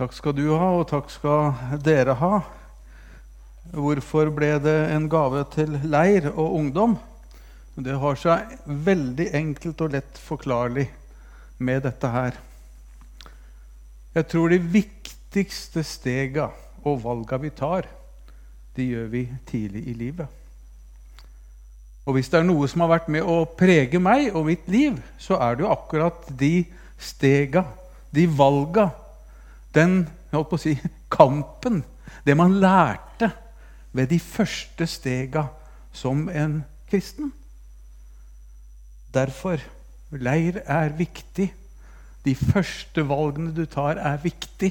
Takk skal du ha, og takk skal dere ha. Hvorfor ble det en gave til leir og ungdom? Det har seg veldig enkelt og lett forklarlig med dette her. Jeg tror de viktigste stega og valga vi tar, de gjør vi tidlig i livet. Og hvis det er noe som har vært med å prege meg og mitt liv, så er det jo akkurat de stega, de valga, den jeg holdt på å si, kampen, det man lærte ved de første stega som en kristen. Derfor leir er viktig. De første valgene du tar, er viktig.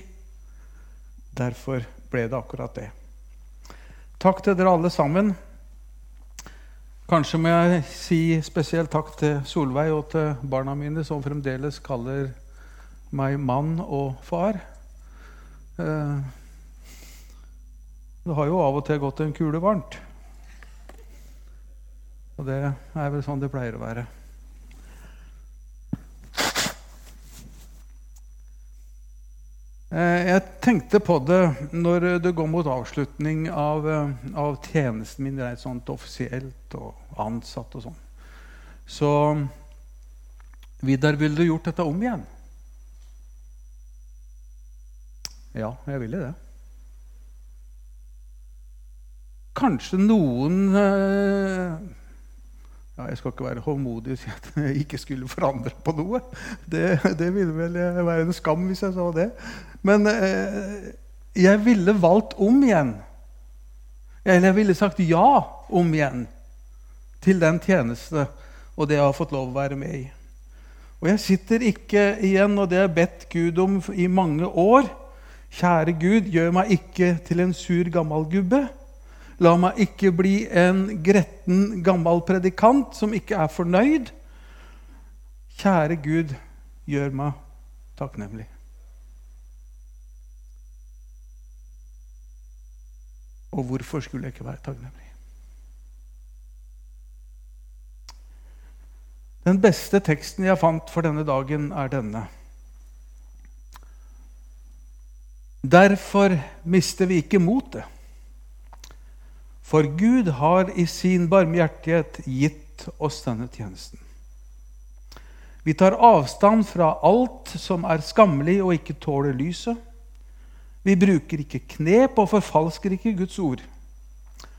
Derfor ble det akkurat det. Takk til dere alle sammen. Kanskje må jeg si spesielt takk til Solveig og til barna mine, som fremdeles kaller meg mann og far. Eh, det har jo av og til gått en kule varmt. Og det er vel sånn det pleier å være. Eh, jeg tenkte på det når det går mot avslutning av, eh, av tjenesten min rent sånt offisielt og ansatt og sånn. Så Vidar, ville du gjort dette om igjen? Ja, jeg ville det. Kanskje noen eh, ja, Jeg skal ikke være håndmodig og si at jeg ikke skulle forandre på noe. Det, det ville vel være en skam hvis jeg sa det. Men eh, jeg ville valgt om igjen. Eller jeg ville sagt ja om igjen til den tjeneste og det jeg har fått lov å være med i. Og jeg sitter ikke igjen, og det har jeg bedt Gud om i mange år. Kjære Gud, gjør meg ikke til en sur, gammel gubbe. La meg ikke bli en gretten, gammel predikant som ikke er fornøyd. Kjære Gud, gjør meg takknemlig. Og hvorfor skulle jeg ikke være takknemlig? Den beste teksten jeg fant for denne dagen, er denne. Derfor mister vi ikke motet. For Gud har i sin barmhjertighet gitt oss denne tjenesten. Vi tar avstand fra alt som er skammelig og ikke tåler lyset. Vi bruker ikke knep og forfalsker ikke Guds ord.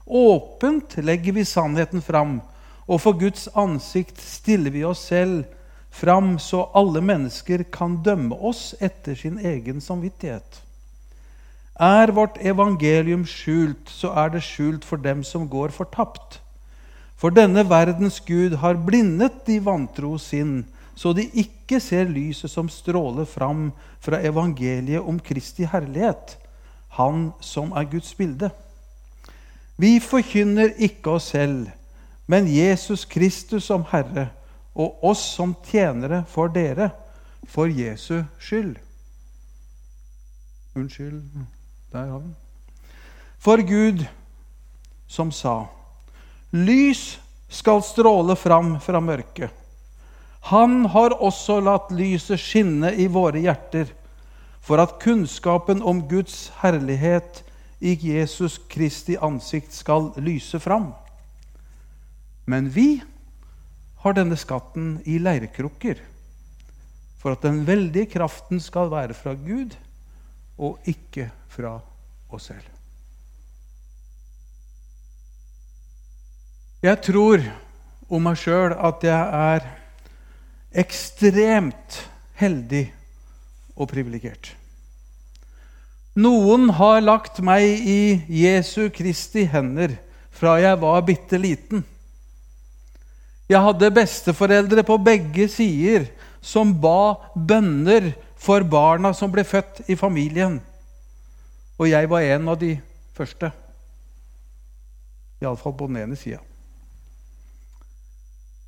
Åpent legger vi sannheten fram, og for Guds ansikt stiller vi oss selv fram, så alle mennesker kan dømme oss etter sin egen samvittighet. Er vårt evangelium skjult, så er det skjult for dem som går fortapt. For denne verdens Gud har blindet de vantro sinn, så de ikke ser lyset som stråler fram fra evangeliet om Kristi herlighet, Han som er Guds bilde. Vi forkynner ikke oss selv, men Jesus Kristus som Herre, og oss som tjenere for dere, for Jesu skyld. Unnskyld. Der har vi den. For Gud som sa, lys skal stråle fram fra mørket. Han har også latt lyset skinne i våre hjerter, for at kunnskapen om Guds herlighet i Jesus Kristi ansikt skal lyse fram. Men vi har denne skatten i leirkrukker, for at den veldige kraften skal være fra Gud og ikke fra oss selv. Jeg tror om meg sjøl at jeg er ekstremt heldig og privilegert. Noen har lagt meg i Jesu Kristi hender fra jeg var bitte liten. Jeg hadde besteforeldre på begge sider som ba bønner for barna som ble født i familien. Og jeg var en av de første. Iallfall på den ene sida.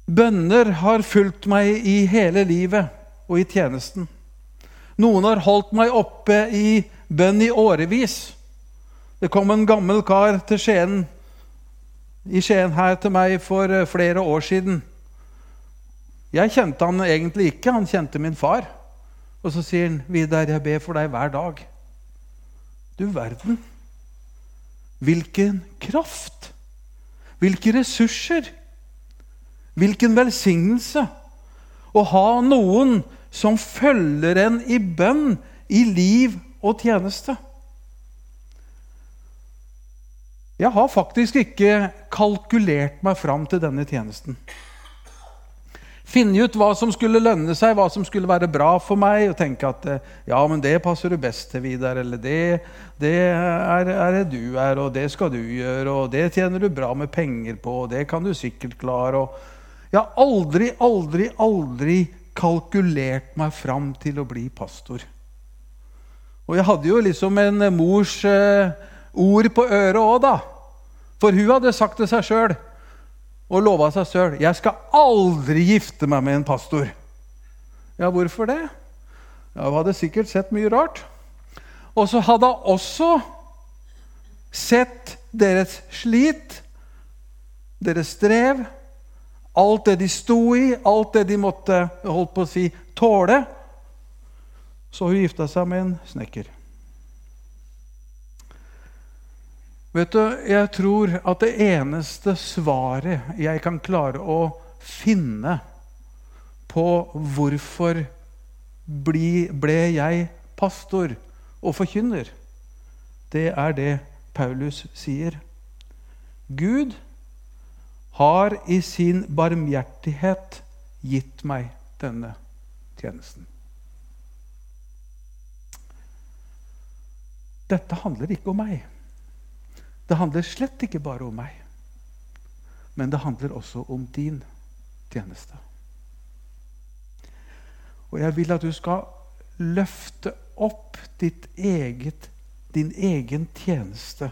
Bønner har fulgt meg i hele livet og i tjenesten. Noen har holdt meg oppe i bønn i årevis. Det kom en gammel kar til Skien, i Skien her til meg for eh, flere år siden. Jeg kjente han egentlig ikke. Han kjente min far. Og så sier han, 'Vidar, jeg ber for deg hver dag.' Du verden. Hvilken kraft! Hvilke ressurser! Hvilken velsignelse! Å ha noen som følger en i bønn, i liv og tjeneste. Jeg har faktisk ikke kalkulert meg fram til denne tjenesten. Finne ut hva som skulle lønne seg, hva som skulle være bra for meg. Og tenke at ja, men det passer du best til, Vidar. Eller det, det er, det du er, og det skal du gjøre. Og det tjener du bra med penger på, og det kan du sikkert klare. Og jeg har aldri, aldri, aldri kalkulert meg fram til å bli pastor. Og jeg hadde jo liksom en mors eh, ord på øret òg, da. For hun hadde sagt til seg sjøl og lova seg sjøl 'Jeg skal aldri gifte meg med en pastor'. Ja, hvorfor det? Ja, Hun hadde sikkert sett mye rart. Og så hadde hun også sett deres slit, deres strev, alt det de sto i, alt det de måtte holdt på å si, tåle. Så hun gifta seg med en snekker. Vet du, Jeg tror at det eneste svaret jeg kan klare å finne på hvorfor ble jeg pastor og forkynner, det er det Paulus sier. Gud har i sin barmhjertighet gitt meg denne tjenesten. Dette handler ikke om meg. Det handler slett ikke bare om meg, men det handler også om din tjeneste. Og jeg vil at du skal løfte opp eget, din egen tjeneste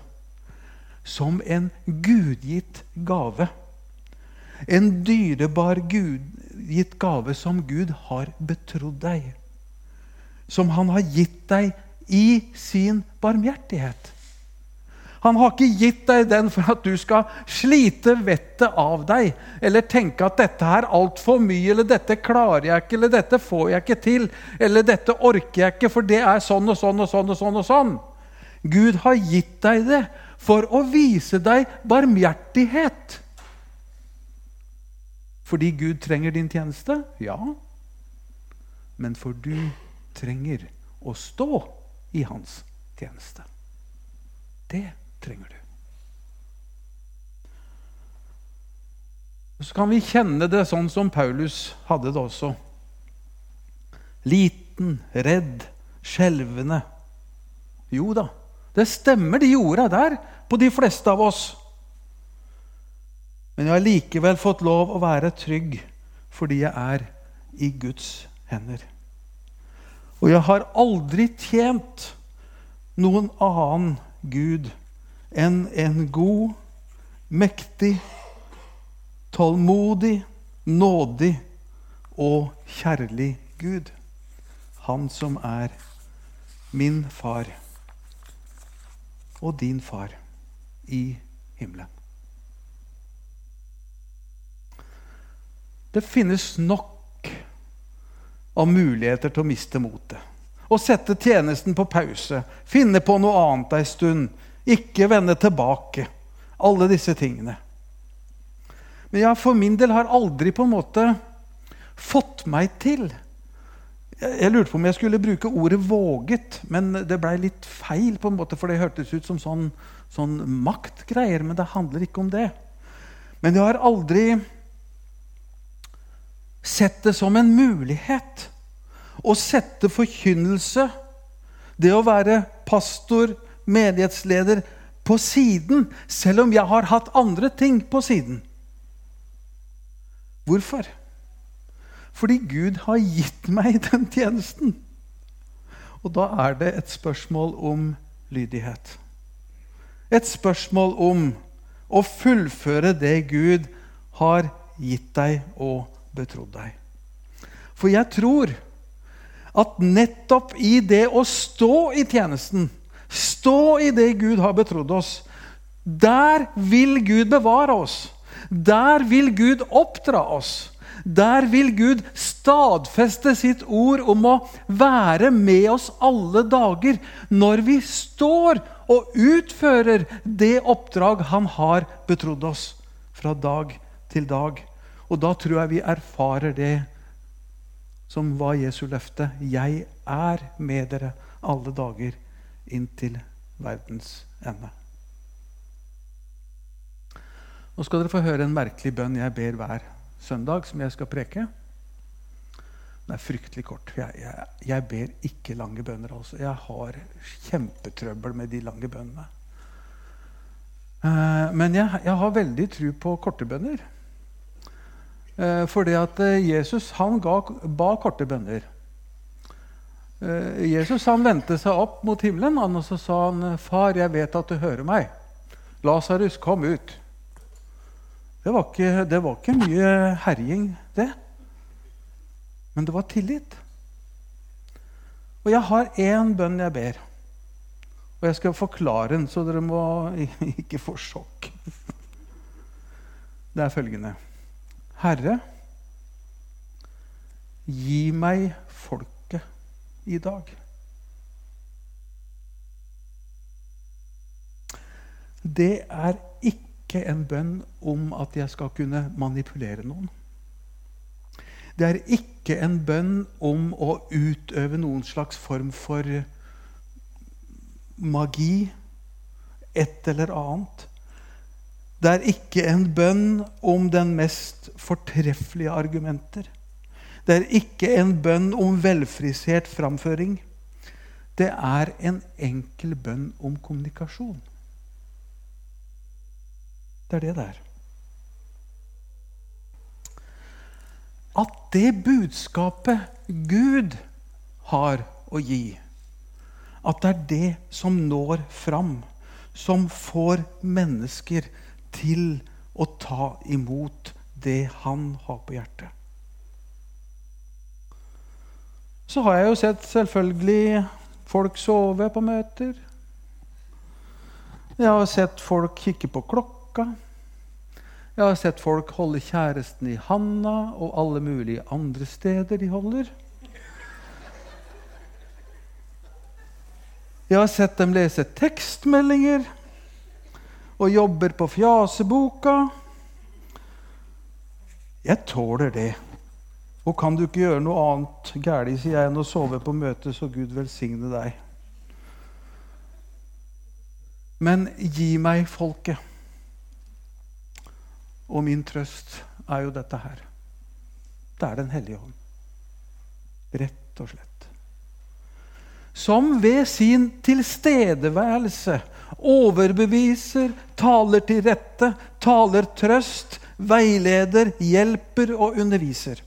som en gudgitt gave. En dyrebar gudgitt gave som Gud har betrodd deg. Som han har gitt deg i sin barmhjertighet. Han har ikke gitt deg den for at du skal slite vettet av deg, eller tenke at 'dette er altfor mye', eller 'dette klarer jeg ikke', eller 'dette får jeg ikke til', eller 'dette orker jeg ikke, for det er sånn og sånn og sånn'. og sånn og sånn. Gud har gitt deg det for å vise deg barmhjertighet. Fordi Gud trenger din tjeneste? Ja. Men for du trenger å stå i hans tjeneste. Det trenger du. Så kan vi kjenne det sånn som Paulus hadde det også. Liten, redd, skjelvende. Jo da, det stemmer, de orda der, på de fleste av oss. Men jeg har likevel fått lov å være trygg fordi jeg er i Guds hender. Og jeg har aldri tjent noen annen Gud enn en god, mektig, tålmodig, nådig og kjærlig Gud. Han som er min far og din far i himmelen. Det finnes nok av muligheter til å miste motet. Å sette tjenesten på pause, finne på noe annet ei stund, ikke vende tilbake. Alle disse tingene. Men jeg for min del har aldri på en måte fått meg til Jeg lurte på om jeg skulle bruke ordet 'våget', men det blei litt feil, på en måte, for det hørtes ut som sånn, sånn maktgreier. Men det handler ikke om det. Men jeg har aldri sett det som en mulighet å sette forkynnelse, det å være pastor, menighetsleder på siden, selv om jeg har hatt andre ting på siden. Hvorfor? Fordi Gud har gitt meg den tjenesten. Og da er det et spørsmål om lydighet. Et spørsmål om å fullføre det Gud har gitt deg og betrodd deg. For jeg tror at nettopp i det å stå i tjenesten Stå i det Gud har betrodd oss. Der vil Gud bevare oss. Der vil Gud oppdra oss. Der vil Gud stadfeste sitt ord om å være med oss alle dager når vi står og utfører det oppdrag han har betrodd oss fra dag til dag. Og da tror jeg vi erfarer det som var Jesu løfte. Jeg er med dere alle dager inntil verdens ende. Nå skal dere få høre en merkelig bønn jeg ber hver søndag, som jeg skal preke. Den er fryktelig kort. Jeg, jeg, jeg ber ikke lange bønner. altså. Jeg har kjempetrøbbel med de lange bønnene. Uh, men jeg, jeg, har veldig tro på korte bønner. Uh, fordi at uh, Jesus han ga, ba korte bønner. Jesus han vendte seg opp mot himmelen og så sa han, 'Far, jeg vet at du hører meg. Lasarus, kom ut.' Det var, ikke, det var ikke mye herjing, det. Men det var tillit. Og jeg har én bønn jeg ber. Og jeg skal forklare den, så dere må ikke få sjokk. Det er følgende Herre, gi meg folket i dag. Det er ikke en bønn om at jeg skal kunne manipulere noen. Det er ikke en bønn om å utøve noen slags form for magi, et eller annet. Det er ikke en bønn om den mest fortreffelige argumenter. Det er ikke en bønn om velfrisert framføring. Det er en enkel bønn om kommunikasjon. Det er det det er. At det budskapet Gud har å gi, at det er det som når fram, som får mennesker til å ta imot det han har på hjertet. Så har jeg jo sett selvfølgelig folk sove på møter. Jeg har sett folk kikke på klokka. Jeg har sett folk holde kjæresten i handa og alle mulige andre steder de holder. Jeg har sett dem lese tekstmeldinger og jobber på fjaseboka. Jeg tåler det. Og kan du ikke gjøre noe annet galt, sier jeg, enn å sove på møtet, så Gud velsigne deg. Men gi meg folket. Og min trøst er jo dette her. Det er Den hellige ånd. Rett og slett. Som ved sin tilstedeværelse overbeviser, taler til rette, taler trøst, veileder, hjelper og underviser.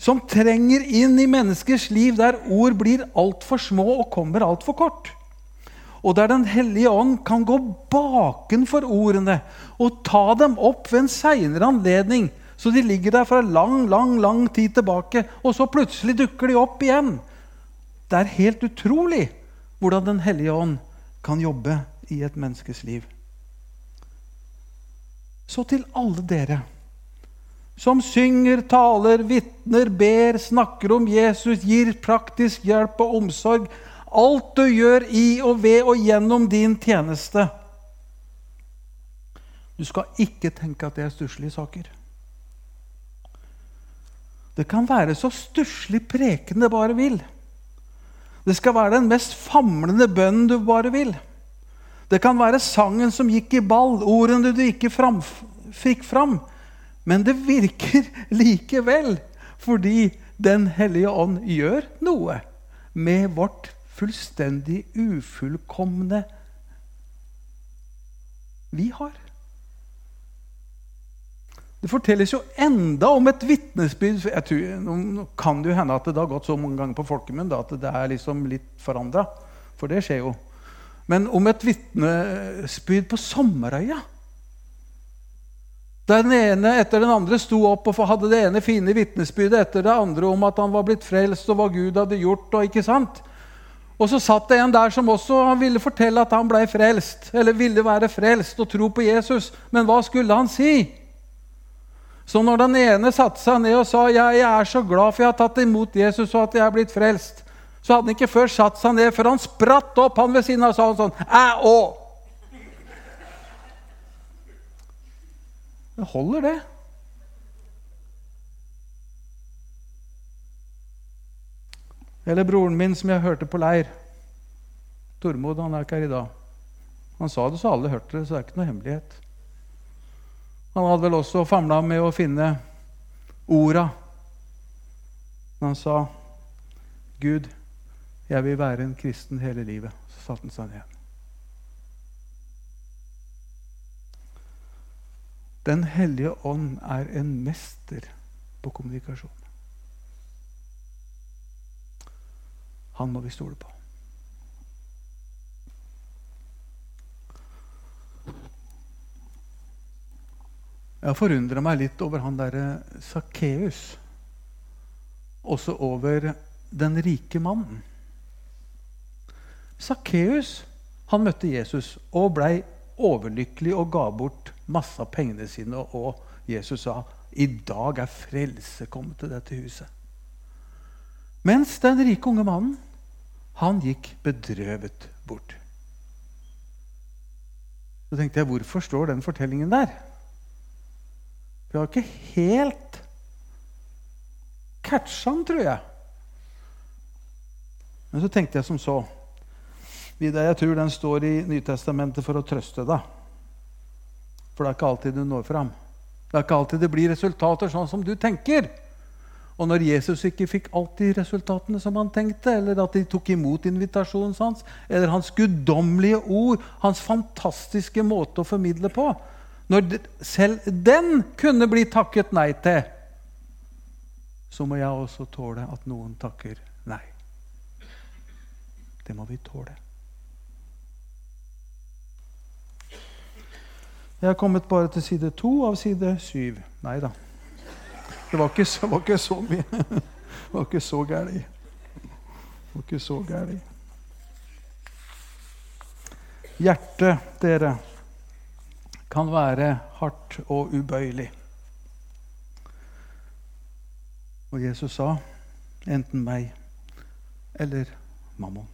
Som trenger inn i menneskers liv der ord blir altfor små og kommer altfor kort og der Den hellige ånd kan gå bakenfor ordene og ta dem opp ved en seinere anledning, så de ligger der fra lang, lang, lang tid tilbake, og så plutselig dukker de opp igjen. Det er helt utrolig hvordan Den hellige ånd kan jobbe i et menneskes liv. Så til alle dere som synger, taler, vitner, ber, snakker om Jesus, gir praktisk hjelp og omsorg alt du gjør i og ved og gjennom din tjeneste. Du skal ikke tenke at det er stusslige saker. Det kan være så stusslig preken det bare vil. Det skal være den mest famlende bønnen du bare vil. Det kan være sangen som gikk i ball, ordene du ikke fram, fikk fram. Men det virker likevel fordi Den hellige ånd gjør noe med vårt fullstendig ufullkomne vi har. Det fortelles jo enda om et vitnesbyrd Nå kan det jo hende at det har gått så mange ganger på folkemunn at det er liksom litt forandra. For det skjer jo. Men om et vitnesbyrd på Sommerøya. Den ene etter den andre sto opp og hadde det ene fine vitnesbyrdet etter det andre om at han var blitt frelst, og hva Gud hadde gjort. og ikke sant? Og så satt det en der som også ville fortelle at han ble frelst, eller ville være frelst og tro på Jesus. Men hva skulle han si? Så når den ene satte seg ned og sa ja, 'Jeg er så glad for jeg har tatt imot Jesus og at jeg er blitt frelst', så hadde han ikke før satt seg ned før han spratt opp han ved siden av og sa sånn 'Jeg òg'. Det holder, det. Eller broren min som jeg hørte på leir. Tormod han er ikke her i dag. Han sa det så alle hørte det, så det er ikke noe hemmelighet. Han hadde vel også famla med å finne orda. Men han sa, 'Gud, jeg vil være en kristen hele livet.' Så satte han seg ned. Den hellige ånd er en mester på kommunikasjon. Han må vi stole på. Jeg har forundra meg litt over han derre Sakkeus. Også over den rike mannen. Sakkeus møtte Jesus og blei overlykkelig og ga bort masse av pengene sine. Og Jesus sa, 'I dag er frelse kommet til dette huset'. Mens den rike unge mannen, han gikk bedrøvet bort. Så tenkte jeg, hvorfor står den fortellingen der? Vi har ikke helt catcha den, tror jeg. Men så tenkte jeg som så Vidar, jeg tror den står i Nytestamentet for å trøste deg. For det er ikke alltid du når fram. Det er ikke alltid det blir resultater sånn som du tenker. Og når Jesus ikke fikk alltid resultatene som han tenkte, eller at de tok imot invitasjonen hans, eller hans guddommelige ord, hans fantastiske måte å formidle på Når selv den kunne bli takket nei til, så må jeg også tåle at noen takker nei. Det må vi tåle. Jeg har kommet bare til side to av side syv. Nei da. Det var ikke, så, var ikke så mye. Det var ikke så gærent. Det var ikke så gærent. Hjertet, dere, kan være hardt og ubøyelig. Og Jesus sa enten meg eller mammon.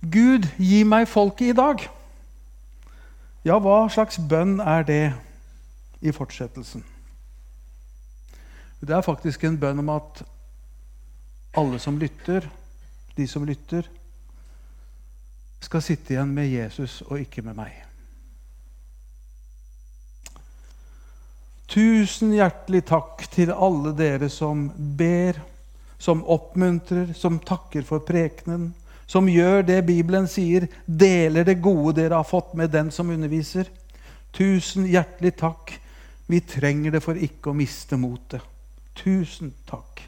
Gud, gi meg folket i dag. Ja, hva slags bønn er det i fortsettelsen? Det er faktisk en bønn om at alle som lytter, de som lytter, skal sitte igjen med Jesus og ikke med meg. Tusen hjertelig takk til alle dere som ber, som oppmuntrer, som takker for prekenen, som gjør det Bibelen sier, deler det gode dere har fått med den som underviser. Tusen hjertelig takk. Vi trenger det for ikke å miste motet. Tusen takk.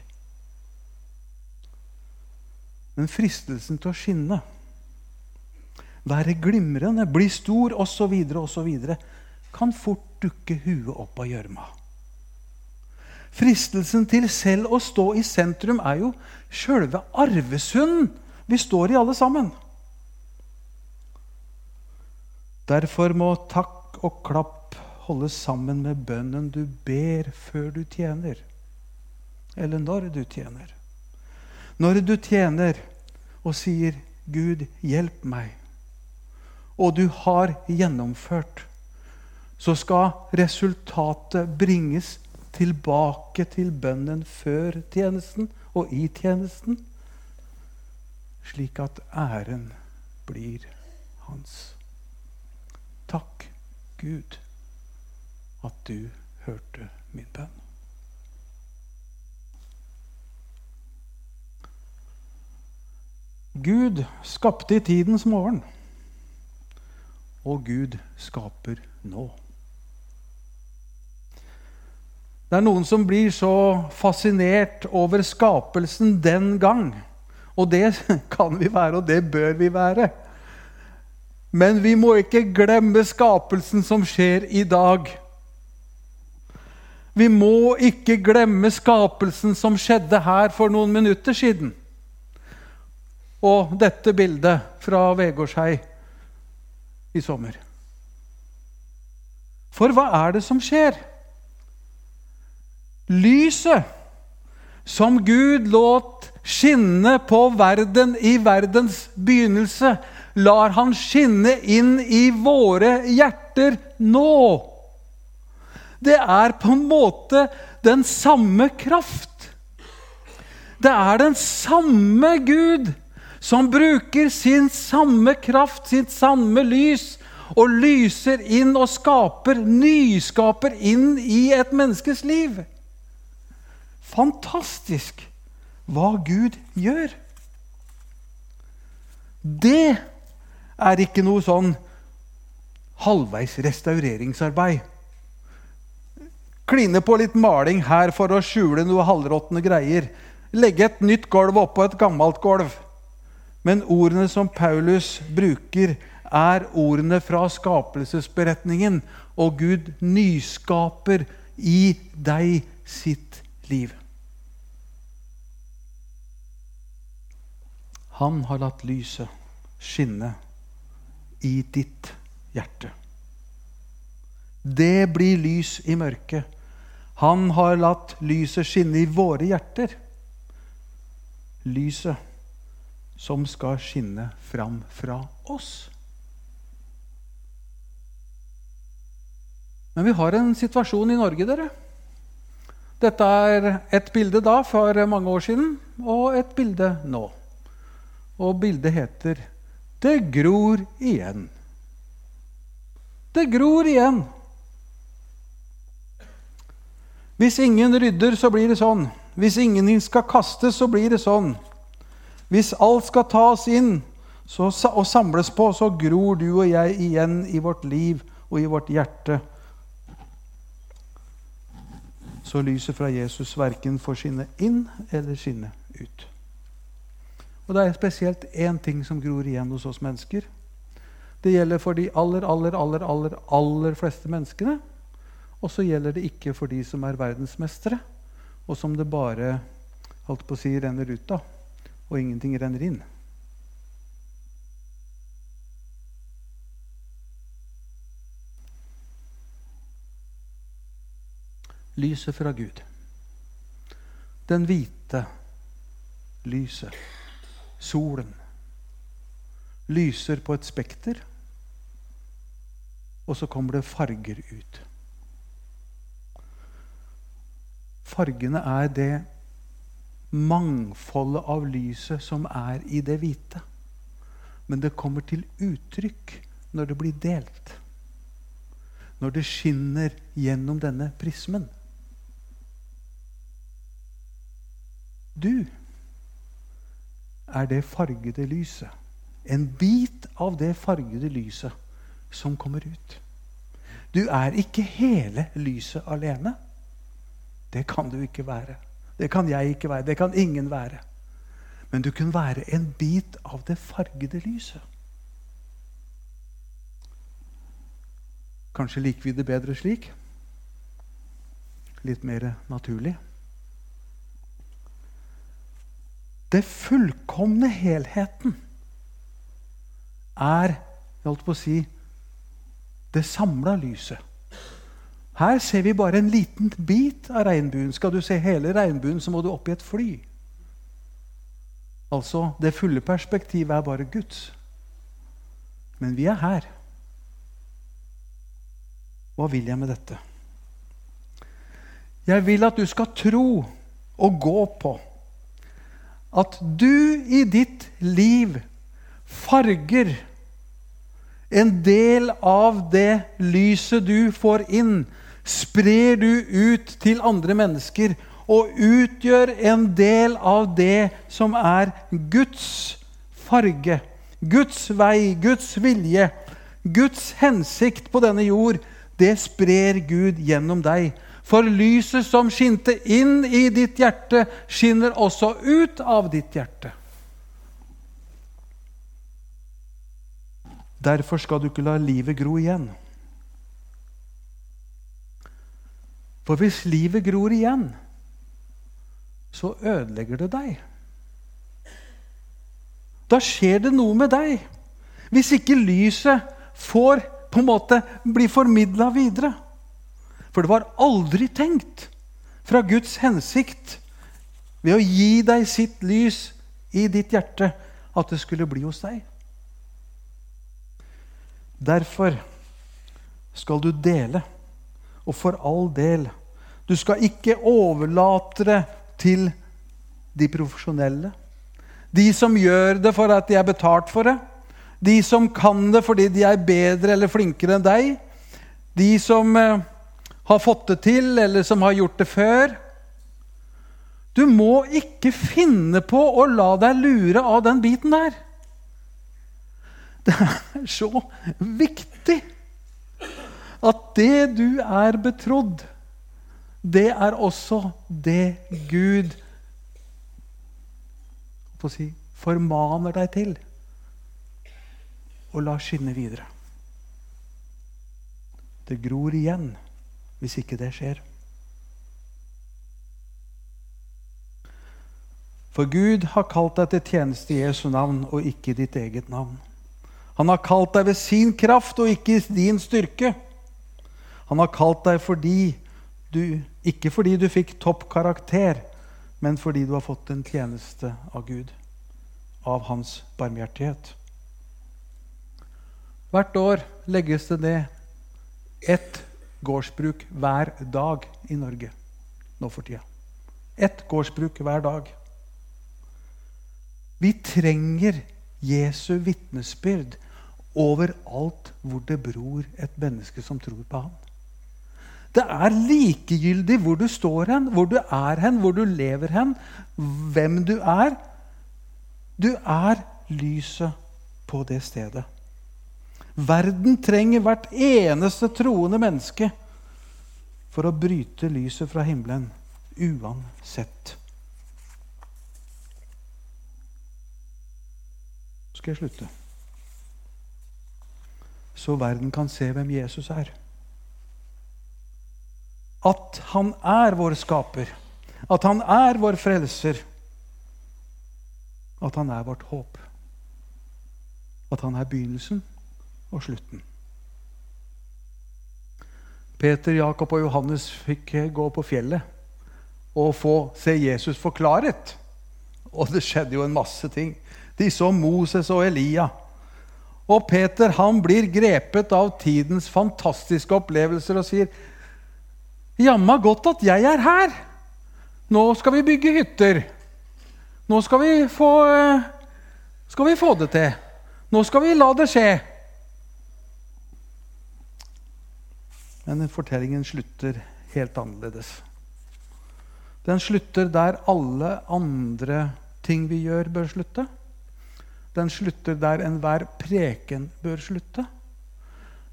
Men fristelsen til å skinne, være glimrende, bli stor osv., osv., kan fort dukke huet opp av gjørma. Fristelsen til selv å stå i sentrum er jo sjølve arvesynden vi står i alle sammen. Derfor må takk og klapp holdes sammen med bønnen du ber før du tjener. Eller når du tjener. Når du tjener og sier 'Gud, hjelp meg', og du har gjennomført, så skal resultatet bringes tilbake til bønnen før tjenesten og i tjenesten slik at æren blir hans. Takk, Gud, at du hørte min bønn. Gud skapte i tidens morgen, og Gud skaper nå. Det er noen som blir så fascinert over skapelsen den gang og det kan vi være, og det bør vi være. Men vi må ikke glemme skapelsen som skjer i dag. Vi må ikke glemme skapelsen som skjedde her for noen minutter siden. Og dette bildet fra Vegårshei i sommer. For hva er det som skjer? Lyset som Gud låt skinne på verden i verdens begynnelse, lar han skinne inn i våre hjerter nå. Det er på en måte den samme kraft. Det er den samme Gud som bruker sin samme kraft, sitt samme lys, og lyser inn og skaper, nyskaper inn i et menneskes liv. Fantastisk hva Gud gjør. Det er ikke noe sånn halvveis restaureringsarbeid. Kline på litt maling her for å skjule noe halvråtne greier. Legge et nytt gulv oppå et gammelt gulv. Men ordene som Paulus bruker, er ordene fra skapelsesberetningen. Og Gud nyskaper i deg sitt liv. Han har latt lyset skinne i ditt hjerte. Det blir lys i mørket. Han har latt lyset skinne i våre hjerter. Lyset som skal skinne fram fra oss. Men vi har en situasjon i Norge, dere. Dette er et bilde da for mange år siden og et bilde nå. Og bildet heter 'Det gror igjen'. Det gror igjen. Hvis ingen rydder, så blir det sånn. Hvis ingen skal kastes, så blir det sånn. Hvis alt skal tas inn så, og samles på, så gror du og jeg igjen i vårt liv og i vårt hjerte. Så lyset fra Jesus verken får skinne inn eller skinne ut. Og det er spesielt én ting som gror igjen hos oss mennesker. Det gjelder for de aller, aller, aller, aller, aller fleste menneskene. Og så gjelder det ikke for de som er verdensmestere, og som det bare holdt på å si, renner ut av, og ingenting renner inn. Lyset fra Gud. Den hvite lyset solen lyser på et spekter, og så kommer det farger ut. Fargene er det mangfoldet av lyset som er i det hvite. Men det kommer til uttrykk når det blir delt. Når det skinner gjennom denne prismen. Du er det fargede lyset. En bit av det fargede lyset som kommer ut. Du er ikke hele lyset alene. Det kan du ikke være. Det kan jeg ikke være. Det kan ingen være. Men du kan være en bit av det fargede lyset. Kanskje liker vi det bedre slik? Litt mer naturlig. Det fullkomne helheten er jeg holdt på å si, det samla lyset. Her ser vi bare en liten bit av regnbuen. Skal du se hele regnbuen, så må du opp i et fly. Altså, Det fulle perspektivet er bare Guds. Men vi er her. Hva vil jeg med dette? Jeg vil at du skal tro og gå på at du i ditt liv farger en del av det lyset du får inn, sprer du ut til andre mennesker og utgjør en del av det som er Guds farge, Guds vei, Guds vilje, Guds hensikt på denne jord. Det sprer Gud gjennom deg. For lyset som skinte inn i ditt hjerte, skinner også ut av ditt hjerte. Derfor skal du ikke la livet gro igjen. For hvis livet gror igjen, så ødelegger det deg. Da skjer det noe med deg. Hvis ikke lyset får på en måte bli formidla videre. For det var aldri tenkt fra Guds hensikt ved å gi deg sitt lys i ditt hjerte at det skulle bli hos deg. Derfor skal du dele, og for all del. Du skal ikke overlate det til de profesjonelle. De som gjør det for at de er betalt for det. De som kan det fordi de er bedre eller flinkere enn deg. De som eh, har fått det til, eller som har gjort det før. Du må ikke finne på å la deg lure av den biten der. Det er så viktig at det du er betrodd, det er også det Gud si, formaner deg til. Og la skinne videre. Det gror igjen hvis ikke det skjer. For Gud har kalt deg til tjeneste i Jesu navn og ikke i ditt eget navn. Han har kalt deg ved sin kraft og ikke i din styrke. Han har kalt deg fordi du, ikke fordi du fikk topp karakter, men fordi du har fått en tjeneste av Gud, av hans barmhjertighet. Hvert år legges det ned ett gårdsbruk hver dag i Norge nå for tida. Ett gårdsbruk hver dag. Vi trenger Jesu vitnesbyrd overalt hvor det bror et menneske som tror på ham. Det er likegyldig hvor du står hen, hvor du er hen, hvor du lever hen, hvem du er. Du er lyset på det stedet. Verden trenger hvert eneste troende menneske for å bryte lyset fra himmelen, uansett. Så skal jeg slutte. Så verden kan se hvem Jesus er at han er vår skaper, at han er vår frelser, at han er vårt håp. At han er begynnelsen og slutten. Peter, Jakob og Johannes fikk gå på fjellet og få se Jesus forklaret. Og det skjedde jo en masse ting. De så Moses og Elia. Og Peter han blir grepet av tidens fantastiske opplevelser og sier Jamma godt at jeg er her. Nå skal vi bygge hytter. Nå skal vi få, eh, skal vi få det til. Nå skal vi la det skje. Men fortellingen slutter helt annerledes. Den slutter der alle andre ting vi gjør, bør slutte. Den slutter der enhver preken bør slutte.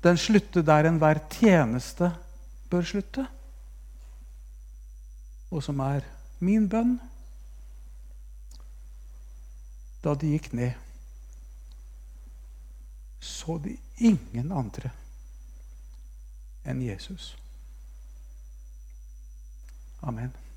Den slutter der enhver tjeneste bør slutte og som er min bønn. Da de gikk ned, så de ingen andre enn Jesus. Amen.